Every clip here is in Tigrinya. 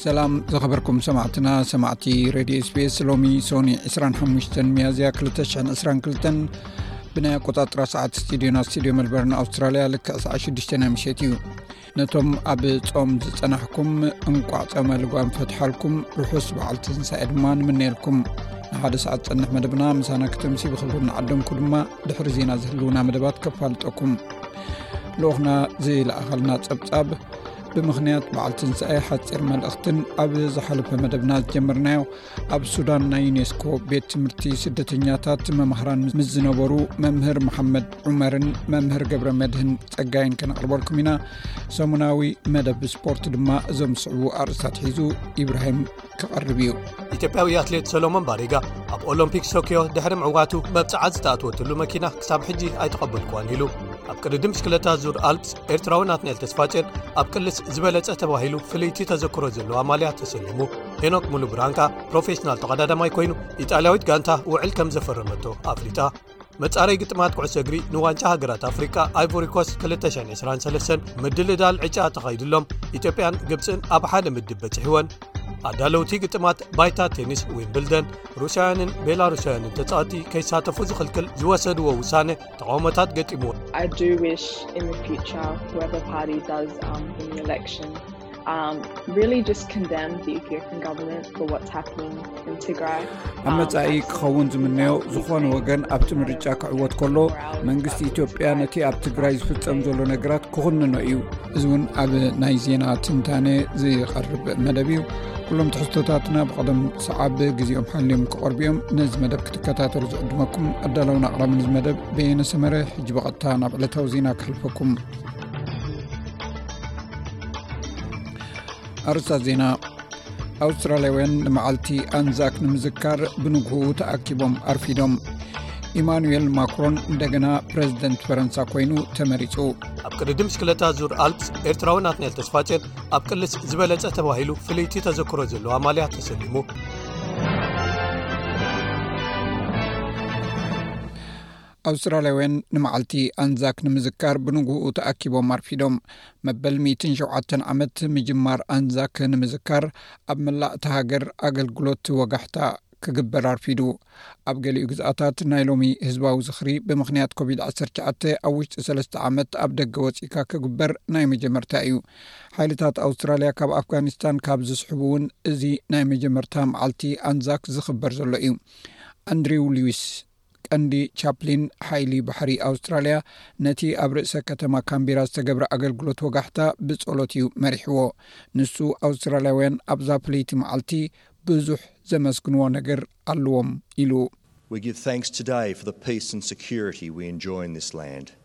ሰላም ዝኸበርኩም ሰማዕትና ሰማዕቲ ሬድዮ ስፔስ ሎሚ ሶኒ 25 መያዝያ 222 ብናይ ኣቆጣጥራ ሰዓት ስትድዮና ስትድዮ መልበርን ኣውስትራልያ ልክዕ ሰዓ 6ዱሽ ናይ ምሸት እዩ ነቶም ኣብ ጾም ዝጸናሕኩም እንቋዕ ጸመ ልጓም ፈትሓልኩም ርሑስ በዓል ትንሳኤ ድማ ንምነየልኩም ንሓደ ሰዓት ጸንሕ መደብና ምሳና ክተምሲ ብክሉ ንዓደምኩ ድማ ድሕሪ ዜና ዝህልውና መደባት ከፋልጠኩም ልኡክና ዝለኣኸልና ጸብጻብ ብምኽንያት በዓል ትንሳኤ ሓፂር መልእኽትን ኣብ ዝሓለፈ መደብና ዝጀመርናዮ ኣብ ሱዳን ናይ ዩኔስኮ ቤት ትምህርቲ ስደተኛታት መማህራን ምስ ዝነበሩ መምህር መሓመድ ዑመርን መምህር ገብረ መድህን ፀጋይን ከነቅርበልኩም ኢና ሰሙናዊ መደብ ስፖርት ድማ እዞም ዝስዕቡ ኣርእስታት ሒዙ ኢብራሂም ክቐርብ እዩ ኢትዮጵያዊ ኣትሌት ሰሎሞን ባሪጋ ኣብ ኦሎምፒክ ሶክዮ ድሕሪ ምዕዋቱ መብፅዓት ዝተኣትወትሉ መኪና ክሳብ ሕጂ ኣይተቐበልክዋን ኢሉ ኣብ ቅድድም ሽክለታ ዙር ኣልፕስ ኤርትራዊ ናትንኤል ተስፋፅን ኣብ ቅልስ ዝበለፀ ተባሂሉ ፍልይቲ ተዘክሮ ዘለዋ ማልያ ተሰሊሙ ሄኖክ ሙሉ ብራንካ ፕሮፌሽናል ተቐዳዳማይ ኮይኑ ኢጣልያዊት ጋንታ ውዕል ከም ዘፈረመቶ ኣፍሊጣ መጻረይ ግጥማት ኩዕሶ እግሪ ንዋንጫ ሃገራት ኣፍሪቃ ኣይቮሪኮስ 223 ምድልዳል ዕጫ ተኻይዱሎም ኢትዮጵያን ግብፅን ኣብ ሓደ ምድብ በፅሕወን ኣዳለውቲ ግጥማት ባይታ ቴኒስ ዊንብልደን ሩስያውያንን ቤላሩስያውያንን ተፃወቲ ከይሳተፉ ዝኽልክል ዝወሰድዎ ውሳነ ተቃውሞታት ገጢምዎን ኣብ መጻኢ ክኸውን ዝምነዮ ዝኾነ ወገን ኣብቲ ምርጫ ክዕወት ከሎ መንግስቲ ኢትዮጵያ ነቲ ኣብ ትግራይ ዝፍጸም ዘሎ ነገራት ክኹንኖ እዩ እዚ እውን ኣብ ናይ ዜና ትንታነ ዝቐርብ መደብ እዩ ኩሎም ትሕዝቶታትና ብቐደም ሰዓብ ግዜኦም ሓልዮም ክቐርቡ እዮም ነዚ መደብ ክትከታተሉ ዝዕድመኩም ኣዳላውን ኣቕራብንዚ መደብ ቤየነሰመረ ሕጂ ብቐጥታ ናብ ዕለታዊ ዜና ክሕልፈኩም ኣርስታት ዜና ኣውስትራልያውያን ንመዓልቲ ኣንዛክ ንምዝካር ብንግህኡ ተኣኪቦም ኣርፊዶም ኢማኑኤል ማክሮን እንደገና ፕረዚደንት ፈረንሳ ኮይኑ ተመሪፁ ኣብ ቅድዲ ምስክለታ ዙር ኣልፕስ ኤርትራዊ ናትንኤል ተስፋፅን ኣብ ቅልስ ዝበለፀ ተባሂሉ ፍልይቲ ተዘክሮ ዘለዋ ማልያ ተሰሊሙ ኣውስትራልያውያን ንመዓልቲ ኣንዛክ ንምዝካር ብንግኡ ተኣኪቦም ኣርፊዶም መበል ሚትን ሸውዓተን ዓመት ምጅማር ኣንዛክ ንምዝካር ኣብ መላእ እቲ ሃገር ኣገልግሎት ወጋሕታ ክግበር ኣርፊዱ ኣብ ገሊኡ ግዝኣታት ናይ ሎሚ ህዝባዊ ዝኽሪ ብምኽንያት ኮቪድ 19 ኣብ ውሽጢ ሰለስተ ዓመት ኣብ ደገ ወፂእካ ክግበር ናይ መጀመርታ እዩ ሓይልታት ኣውስትራልያ ካብ ኣፍጋኒስታን ካብ ዝስሕቡ እውን እዚ ናይ መጀመርታ መዓልቲ ኣንዛክ ዝኽበር ዘሎ እዩ ኣንድሪው ሊዊስ ቀንዲ ቻፕሊን ሓይሊ ባሕሪ ኣውስትራልያ ነቲ ኣብ ርእሰ ከተማ ካንቢራ ዝተገብረ ኣገልግሎት ወጋሕታ ብጸሎት እዩ መሪሕዎ። ንሱ ኣውስትራልያውያን ኣብዛ ፍልይቲ መዓልቲ ብዙሕ ዘመስግንዎ ነገር ኣለዎም ኢሉ። We give thanks today for the peace and security we enjoy in this land.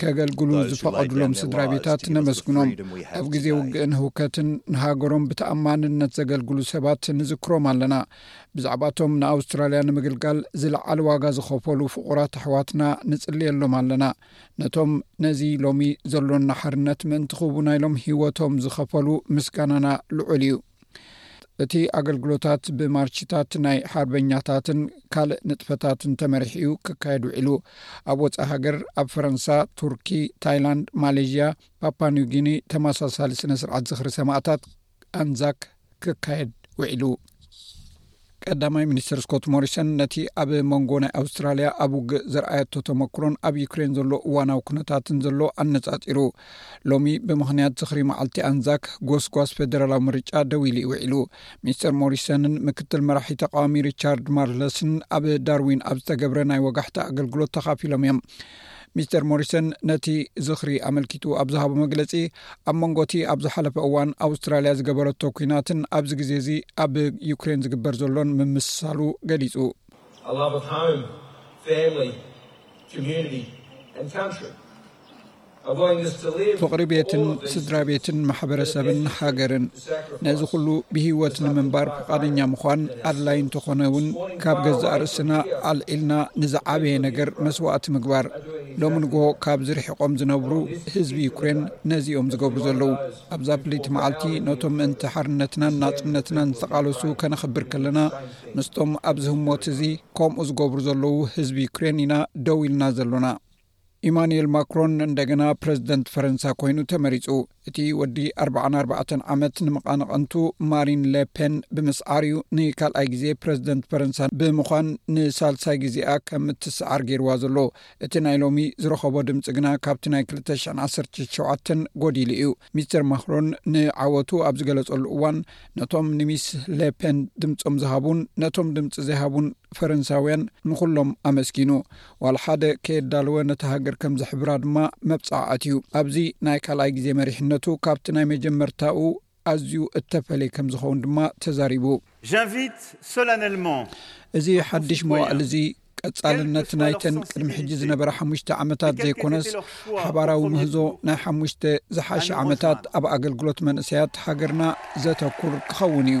ከገልግሉ ዝፈቐዱሎም ስድራ ቤታት ነመስግኖም ኣብ ግዜ ውግእን ህውከትን ንሃገሮም ብተኣማንነት ዘገልግሉ ሰባት ንዝክሮም ኣለና ብዛዕባ እቶም ንኣውስትራልያ ንምግልጋል ዝለዓለ ዋጋ ዝኸፈሉ ፍቑራት ኣሕዋትና ንጽልየሎም ኣለና ነቶም ነዚ ሎሚ ዘሎና ሓርነት ምእንቲ ክውናኢሎም ሂወቶም ዝኸፈሉ ምስጋናና ልዑል እዩ እቲ ኣገልግሎታት ብማርችታት ናይ ሓርበኛታትን ካልእ ንጥፈታትን ተመሪሒ እዩ ክካየድ ውዒሉ ኣብ ወፃኢ ሃገር ኣብ ፈረንሳ ቱርኪ ታይላንድ ማሌዥያ ፓፓ ኒው ጊኒ ተመሳሳሊ ስነ ስርዓት ዝኽሪ ሰማእታት ኣንዛክ ክካየድ ውዒሉ ቀዳማይ ሚኒስትር ስኮት ሞሪሰን ነቲ ኣብ መንጎ ናይ ኣውስትራልያ ኣብ ውግእ ዘርኣየቶ ተመክሮን ኣብ ዩክሬን ዘሎ እዋናዊ ኩነታትን ዘሎ ኣነጻጺሩ ሎሚ ብምኽንያት ዝኽሪ መዓልቲ ኣንዛክ ጎስጓስ ፌደራላዊ ምርጫ ደው ኢሉ ይውዒሉ ሚስተር ሞሪሰንን ምክትል መራሒ ተቃዋሚ ሪቻርድ ማርለስን ኣብ ዳርዊን ኣብ ዝተገብረ ናይ ወጋሕታ ኣገልግሎት ተኻፊሎም እዮም ሚስተር ሞሪሰን ነቲ ዝኽሪ ኣመልኪቱ ኣብ ዝሃቦ መግለፂ ኣብ መንጎቲ ኣብ ዝሓለፈ እዋን ኣውስትራልያ ዝገበረቶ ኩናትን ኣብዚ ግዜ እዚ ኣብ ዩክሬን ዝግበር ዘሎን ምምስሳሉ ገሊፁ ፍቕሪ ቤትን ስድራ ቤትን ማሕበረሰብን ሃገርን። ነዚ ኩሉ ብሂወት ንምንባር ፍቓደኛ ምዃን ኣድላይ እንተኾነ ውን ካብ ገዛእ ርእስና ኣልዒልና ንዝዓበየ ነገር መስዋእቲ ምግባር ሎሚ ንግሆ ካብ ዝርሕቆም ዝነብሩ ህዝቢ ዩክሬን ነዚ ኦም ዝገብሩ ዘለዉ ኣብዛ ፍልይቲ መዓልቲ ነቶም ምእንቲ ሓርነትናን ናጽነትናን ዝተቓለሱ ከነኽብር ከለና ምስቶም ኣብዚ ህሞት እዚ ከምኡ ዝገብሩ ዘለዉ ህዝቢ ዩክሬን ኢና ደው ኢልና ዘሎና ኢማኑኤል ማክሮን እንደገና ፕረዚደንት ፈረንሳ ኮይኑ ተመሪፁ እቲ ወዲ ኣርባዓን ኣርባዕተን ዓመት ንመቓንቐንቱ ማሪን ለፔን ብምስዓር እዩ ንካልኣይ ግዜ ፕረዚደንት ፈረንሳ ብምዃን ንሳልሳይ ግዜኣ ከም እትሰዓር ገይርዋ ዘሎ እቲ ናይ ሎሚ ዝረኸቦ ድምፂ ግና ካብቲ ናይ 217 ጎዲሉ እዩ ሚስተር ማክሮን ንዓወቱ ኣብ ዝገለፀሉ እዋን ነቶም ንሚስ ለፔን ድምፆም ዝሃቡን ነቶም ድምፂ ዘይሃቡን ፈረንሳውያን ንኩሎም ኣመስጊኑ ዋላ ሓደ ከየዳለወ ነታ ሃገር ከም ዘሕብራ ድማ መብጽዓኣት እዩ። ኣብዚ ናይ ካልኣይ ግዜ መሪሕነቱ ካብቲ ናይ መጀመርታኡ ኣዝዩ እተፈልየ ከም ዝኸውን ድማ ተዛሪቡ። እዚ ሓድሽ መዋእል እዚ ቀጻልነት ናይተን ቅድሚ ሕጂ ዝነበራ ሓሙሽተ ዓመታት ዘይኮነስ ሓባራዊ ምህዞ ናይ ሓሙሽተ ዝሓሸ ዓመታት ኣብ ኣገልግሎት መንእሰያት ሃገርና ዘተኩር ክኸውን እዩ።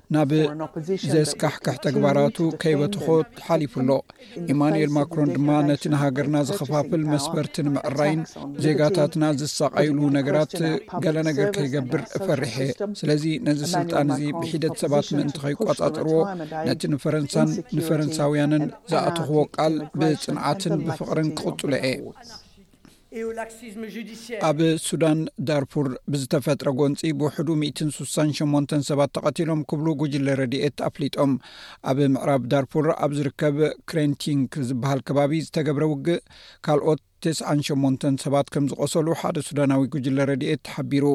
ናብ ዘስካሕክሕ ተግባራቱ ከይበትኾ ሓሊፉ ኣሎ ኢማኑኤል ማክሮን ድማ ነቲ ንሃገርና ዝኸፋፍል መስበርቲ ንምዕራይን ዜጋታትና ዝሳቀይሉ ነገራት ገለ ነገር ከይገብር እፈርሐ ስለዚ ነዚ ስልጣን እዚ ብሒደት ሰባት ምእንቲ ከይቋፃፅርዎ ነቲ ንፈረንሳን ንፈረንሳውያንን ዝኣተኽዎ ቃል ብፅንዓትን ብፍቅርን ክቕፅሎ እየ ኣብ ሱዳን ዳርፉር ብዝተፈጥረ ጎንፂ ብውሕዱ ሚእትን ሱሳን ሸሞንተን ሰባት ተቐቲሎም ክብሉ ጉጅለ ረድኤት ኣፍሊጦም ኣብ ምዕራብ ዳርፉር ኣብ ዝርከብ ክሬንቲንክ ዝበሃል ከባቢ ዝተገብረ ውግእ ካልኦት ተስዓን ሸሞንተን ሰባት ከም ዝቆሰሉ ሓደ ሱዳናዊ ጉጅለ ረድኤት ሓቢሩ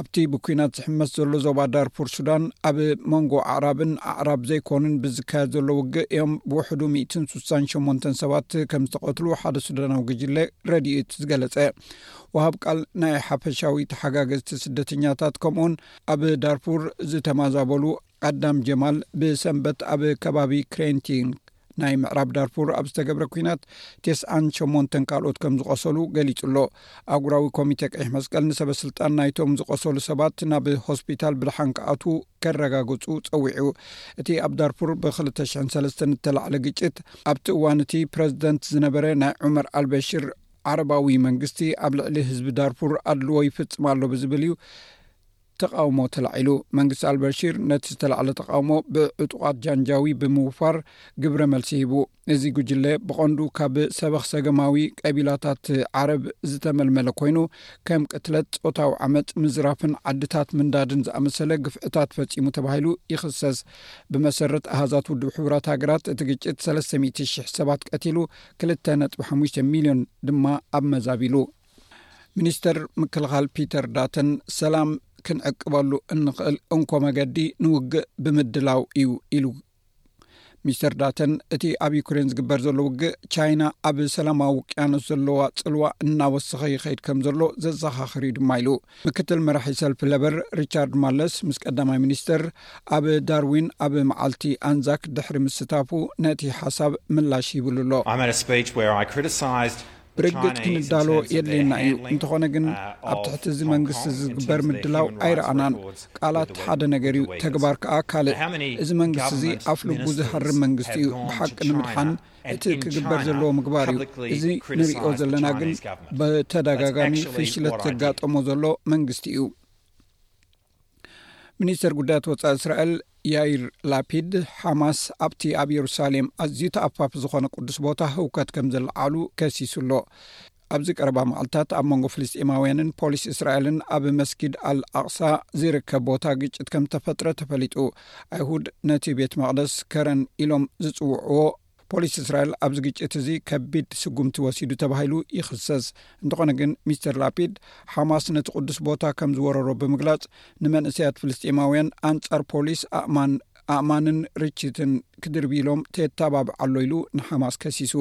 ኣብቲ ብኲናት ዝሕመስ ዘሎ ዞባ ዳርፉር ሱዳን ኣብ መንጎ ኣዕራብን ኣዕራብ ዘይኮኑን ብዝካየድ ዘሎ ውግእ እዮም ብውሕዱ 168 ሰባት ከም ዝተቐትሉ ሓደ ሱዳናዊ ግጅለ ረድዩት ዝገለጸ ወሃብ ቃል ናይ ሓፈሻዊ ተሓጋገዝቲ ስደተኛታት ከምኡውን ኣብ ዳርፉር ዝተማዛበሉ ኣዳም ጀማል ብሰንበት ኣብ ከባቢ ክሬንቲንግ ናይ ምዕራብ ዳርፉር ኣብ ዝተገብረ ኩናት ቴስዓን ሸሞንተን ካልኦት ከም ዝቆሰሉ ገሊጹ ኣሎ ኣጉራዊ ኮሚተ ቀይሕ መስቀል ንሰበ ስልጣን ናይቶም ዝቆሰሉ ሰባት ናብ ሆስፒታል ብድሓን ክኣትዉ ከረጋገጹ ጸዊዑ እቲ ኣብ ዳርፉር ብ203 እተላዕለ ግጭት ኣብቲ እዋን እቲ ፕረዚደንት ዝነበረ ናይ ዑመር ኣልበሽር ዓረባዊ መንግስቲ ኣብ ልዕሊ ህዝቢ ዳርፉር ኣድልዎ ይፍጽም ኣሎ ብዝብል እዩ ተቓውሞ ተላዒሉ። መንግስቲ ኣልበሽር ነቲ ዝተላዕለ ተቓውሞ ብዕጡቓት ጃንጃዊድ ብምውፋር ግብረ መልሲ ሂቡ። እዚ ጉጅለ ብቐንዱ ካብ ሰበኽ-ሰገማዊ ቀቢላታት ዓረብ ዝተመልመለ ኮይኑ፣ ከም ቅትለት፣ ጾታዊ ዓመጽ፣ ምዝራፍን ዓድታት ምንዳድን ዝኣመሰለ ግፍዕታት ፈጺሙ ተባሂሉ ይኽሰስ። ብመሰረት ኣሃዛት ውድብ ሕቡራት ሃገራት፣ እቲ ግጭት ሰለስተ ሚእቲ ሽሕ ሰባት ቀቲሉ፣ ክልተ ነጥቢ ሓሙሽተ ሚልዮን ድማ ኣመዛቢሉ። ሚኒስተር ምክልኻል ፒተር ዳተን ሰላም ክንዕቅበሉ እንኽእል እንኮ መገዲ ንውግእ ብምድላው እዩ ኢሉ ሚስተር ዳተን እቲ ኣብ ዩክሬን ዝግበር ዘሎ ውግእ ቻይና ኣብ ሰላማዊ ውቅያኖስ ዘለዋ ፅልዋ እናወሰኸ ይኸይድ ከም ዘሎ ዘዘኻኽር እዩ ድማ ኢሉ ምክትል መራሒ ሰልፊ ለበር ሪቻርድ ማለስ ምስ ቀዳማይ ሚኒስትር ኣብ ዳርዊን ኣብ መዓልቲ ኣንዛክ ድሕሪ ምስታፉ ነቲ ሓሳብ ምላሽ ይብሉ ኣሎ ብርግጽ ክንዳሎ የድልየና እዩ እንተኾነ ግን ኣብ ትሕቲ እዚ መንግስቲ ዝግበር ምድላው ኣይረኣናን ቃላት ሓደ ነገር እዩ ተግባር ከዓ ካልእ እዚ መንግስቲ እዚ ኣፍ ልቡ ዝሃርም መንግስቲ እዩ ብሓቂ ንምድሓን እቲ ክግበር ዘለዎ ምግባር እዩ እዚ ንሪዮ ዘለና ግን ብተደጋጋሚ ፍሽለት ዘጋጠሞ ዘሎ መንግስቲ እዩ ሚኒስተር ጉዳያት ወፃኢ እስራኤል ያይር ላፒድ ሓማስ ኣብቲ ኣብ የሩሳሌም ኣዝዩ ተኣፋፊ ዝኾነ ቅዱስ ቦታ ህውከት ከም ዘለዓሉ ከሲሱ ኣሎ ኣብዚ ቀረባ መዓልትታት ኣብ መንጎ ፍልስጢማውያንን ፖሊስ እስራኤልን ኣብ መስጊድ ኣልኣቕሳ ዝርከብ ቦታ ግጭት ከም ዝተፈጥረ ተፈሊጡ ኣይሁድ ነቲ ቤት መቅደስ ከረን ኢሎም ዝፅውዕዎ ፖሊስ እስራኤል ኣብዚ ግጭት እዚ ከቢድ ስጉምቲ ወሲዱ ተባሂሉ ይኽሰስ እንተኾነ ግን ሚስተር ላፒድ ሓማስ ነቲ ቅዱስ ቦታ ከም ዝወረሮ ብምግላጽ ንመንእሰያት ፍልስጢማውያን ኣንጻር ፖሊስ ኣእማን ኣእማንን ርችትን ክድርብሎም ተየተባብዕ ኣሎ ኢሉ ንሓማስ ከሲሱ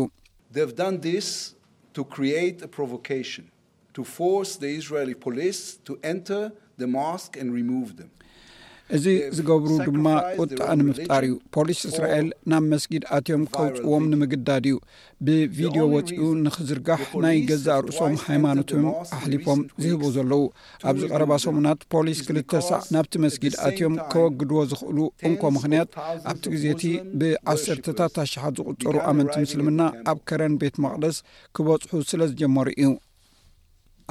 እዚ ዝገብሩ ድማ ቁጥዐ ንምፍጣር እዩ ፖሊስ እስራኤል ናብ መስጊድ ኣትዮም ከውፅዎም ንምግዳድ እዩ ብቪድዮ ወፅኡ ንክዝርጋሕ ናይ ገዛ ርእሶም ሃይማኖትም ኣሕሊፎም ዝህቡ ዘለዉ ኣብዚ ቀረባ ሰሙናት ፖሊስ ክልተ ሳዕ ናብቲ መስጊድ ኣትዮም ከወግድዎ ዝኽእሉ እንኮ ምክንያት ኣብቲ ግዜ እቲ ብዓሰርተታት ኣሽሓት ዝቁፀሩ ኣመንቲ ምስልምና ኣብ ከረን ቤት መቅደስ ክበጽሑ ስለ ዝጀመሩ እዩ።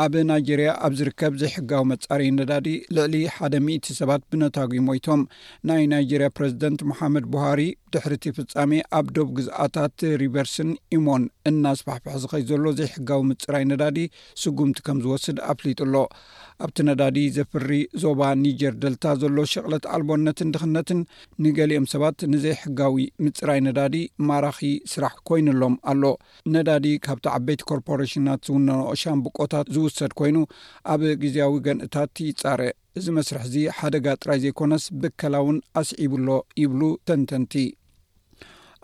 ኣብ ናይጀርያ ኣብ ዝርከብ ዘይሕጋዊ መጻረዪ ነዳዲ ልዕሊ ሓደ ሚእቲ ሰባት ብነታጒ ሞይቶም። ናይ ናይጀርያ ፕረዚደንት መሓመድ ቡሃሪ ድሕሪ እቲ ፍጻሜ ኣብ ዶብ ግዝኣታት ሪቨርስን ኢሞን እናስፋሕፍሐ ዝኸይ ዘሎ ዘይሕጋዊ ምጽራይ ነዳዲ ስጉምቲ ከም ዝወስድ ኣፍሊጡ ኣሎ። ኣብቲ ነዳዲ ዘፍሪ ዞባ ኒጀር ደልታ ዘሎ ሸቕለት ኣልቦነትን ድኽነትን ንገሊኦም ሰባት ንዘይሕጋዊ ምጽራይ ነዳዲ ማራኺ ስራሕ ኮይኑሎም ኣሎ። ነዳዲ ካብቲ ዓበይቲ ኮርፖረሽናት ዝውነንኦ ሻምብቆታት ዝውሰድ ኮይኑ ኣብ ግዜያዊ ገንእታት ይጻረ። እዚ መስርሕዚ ሓደጋ ጥራይ ዘይኮነስ ብከላ እውን ኣስዒቡ ኣሎ ይብሉ ተንተንቲ።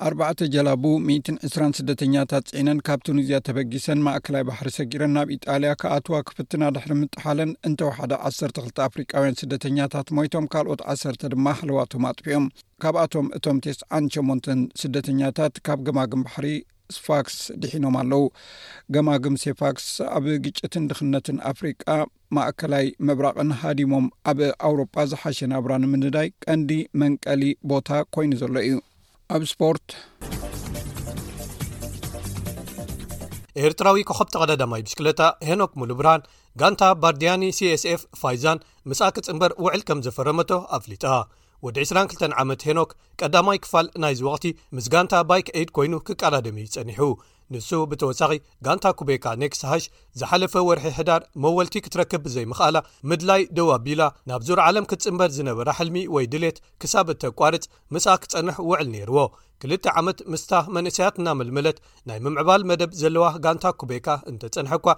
ኣርባዕተ ጀላቡ ሚእትን ዕስራን ስደተኛታት ጽዒነን ካብ ቱኒዝያ ተበጊሰን ማእከላይ ባሕሪ ሰጊረን ናብ ኢጣልያ ክኣትዋ ክፍትና ድሕሪ ምጥሓለን እንተወሓደ ዓሰርተ ክልተ ኣፍሪቃውያን ስደተኛታት ሞይቶም ካልኦት ዓሰርተ ድማ ሃለዋቶም ኣጥፊኦም። ካብኣቶም እቶም ቴስዓን ሸሞንተን ስደተኛታት ካብ ገማግም ባሕሪ ስፋክስ ድሒኖም ኣለው ገማግም ሴፋክስ ኣብ ግጭትን ድኽነትን ኣፍሪቃ ማእከላይ ምብራቕን ሃዲሞም ኣብ ኣውሮጳ ዝሓሸ ናብራ ንምንዳይ ቀንዲ መንቀሊ ቦታ ኮይኑ ዘሎ እዩ ኣብ ስፖርት ኤርትራዊ ኮኸብ ተቐዳዳማይ ብሽክለታ ሄኖክ ሙሉ ብርሃን ጋንታ ባርድያኒ ሲስኤፍ ፋይዛን ምስኣ ክፅምበር ውዕል ከም ዘፈረመቶ ኣፍሊጣ ወዲ ዕስራን ክልተን ዓመት ሄኖክ ቀዳማይ ክፋል ናይዚ ወቕቲ ምስ ጋንታ ባይክ ኤይድ ኮይኑ ክቃዳደም እዩ ጸኒሑ ንሱ ብተወሳኺ ጋንታ ኩቤካ ኔክስ ሃሽ ዝሓለፈ ወርሒ ሕዳር መወልቲ ክትረክብ ብዘይምኽኣላ ምድላይ ደው ኣቢላ ናብ ዙር ዓለም ክትጽምበር ዝነበራ ሕልሚ ወይ ድሌት ክሳብ እተቋርጽ ምስኣ ክጸንሕ ውዕል ነይርዎ ክልተ ዓመት ምስታ መንእሰያት እናመልመለት ናይ ምምዕባል መደብ ዘለዋ ጋንታ ኩቤካ እንተጸንሐ እኳ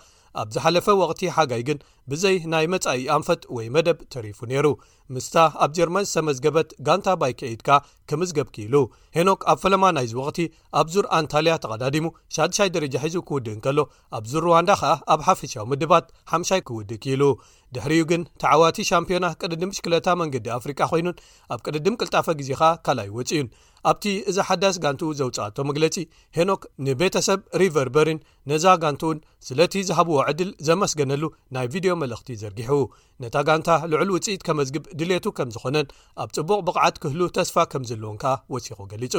ኣብ ዝሓለፈ ወቕቲ ሓጋይ ግን ብዘይ ናይ መጻኢ ኣንፈት ወይ መደብ ተሪፉ ነይሩ ምስታ ኣብ ጀርመን ዝተመዝገበት ጋንታ ባይክ ኤይድካ ክምዝገብ ክኢሉ። ሄኖክ ኣብ ፈለማ ናይዚ ወቕቲ ኣብ ዙር ኣንታልያ ተቐዳዲሙ ሻድሻይ ደረጃ ሒዙ ክውድእ እንከሎ ኣብ ዙር ሩዋንዳ ከኣ ኣብ ሓፈሻዊ ምድባት ሓምሻይ ክውድእ ክኢሉ። ድሕሪኡ ግን ተዓዋቲ ሻምፕዮና ቅድድም ብሽክለታ መንገዲ ኣፍሪቃ ኮይኑን ኣብ ቅድድም ቅልጣፈ ግዜ ከኣ ካልኣይ ወጺኡን። ኣብቲ እዛ ሓዳስ ጋንትኡ ዘውጽኣቶ መግለጺ ሄኖክ ንቤተሰብ ሪቨር በሪን ነዛ ጋንትኡን ስለቲ ዝሃብዎ ዕድል ዘመስገነሉ ናይ ቪድዮ መልእኽቲ ዘርጊሑ። ነታ ጋንታ ልዑል ውፅኢት ከመዝግብ ድሌቱ ከም ዝኾነን ኣብ ፅቡቕ ብቕዓት ክህሉ ተስፋ ከም ዘለዎን ከኣ ወሲኹ ገሊጹ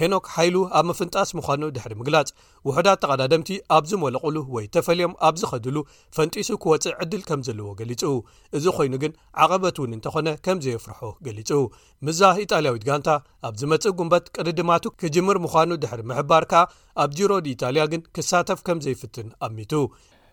ሄኖክ ሓይሉ ኣብ ምፍንጣስ ምዃኑ ድሕሪ ምግላጽ ውሑዳት ተቐዳደምቲ ኣብ ዝሞለቑሉ ወይ ተፈልዮም ኣብ ዝኸድሉ ፈንጢሱ ክወፅእ ዕድል ከም ዘለዎ ገሊጹ እዚ ኮይኑ ግን ዓቐበት እውን እንተኾነ ከም ዘየፍርሖ ገሊጹ ምዛ ኢጣልያዊት ጋንታ ኣብ ዝመፅእ ጉንበት ቅድድማቱ ክጅምር ምዃኑ ድሕሪ ምሕባር ከኣ ኣብ ጅሮዲ ኢጣልያ ግን ክሳተፍ ከም ዘይፍትን ኣሚቱ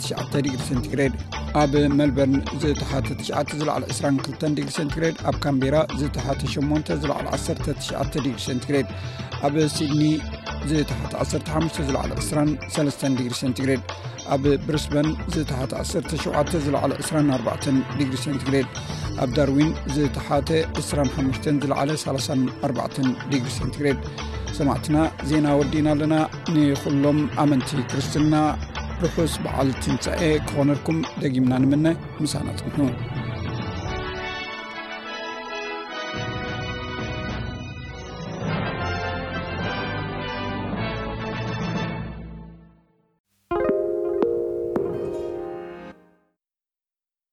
ትሸዓተ ዲግሪ ሰንቲግሬድ ኣብ መልበርን ዝተሓተ ትሽዓተ ዝለዕሊ 22 ዲግሪ ሰንቲግሬድ ኣብ ካምቢራ ዝተሓተ ሸሞንተ ዝለዕሊ ዓሰርተ ትሽዓተ ዲግሪ ሰንቲግሬድ ኣብ ሲድኒ ዝተሓተ ዓሰርተ ሓሙሽተ ዝለዕሊ ዕስራን ሰለስተን ዲግሪ ሰንቲግሬድ ኣብ ብሪስበን ዝተሓተ ዓሰርተ ሸውዓተ ዝለዕሊ ዕስራን ኣርባዕተን ዲግሪ ሰንቲግሬድ ኣብ ዳርዊን ዝተሓተ ዕስራን ሓሙሽተን ዝለዕለ ሳላሳን ኣርባዕተን ዲግሪ ሰንቲግሬድ ሰማዕትና ዜና ወዲእና ኣለና ንኹሎም ኣመንቲ ክርስትና ርሑስ በዓል ትንሳኤ ክኾነልኩም ደጊምና ንምነ ምሳና ፅንሑ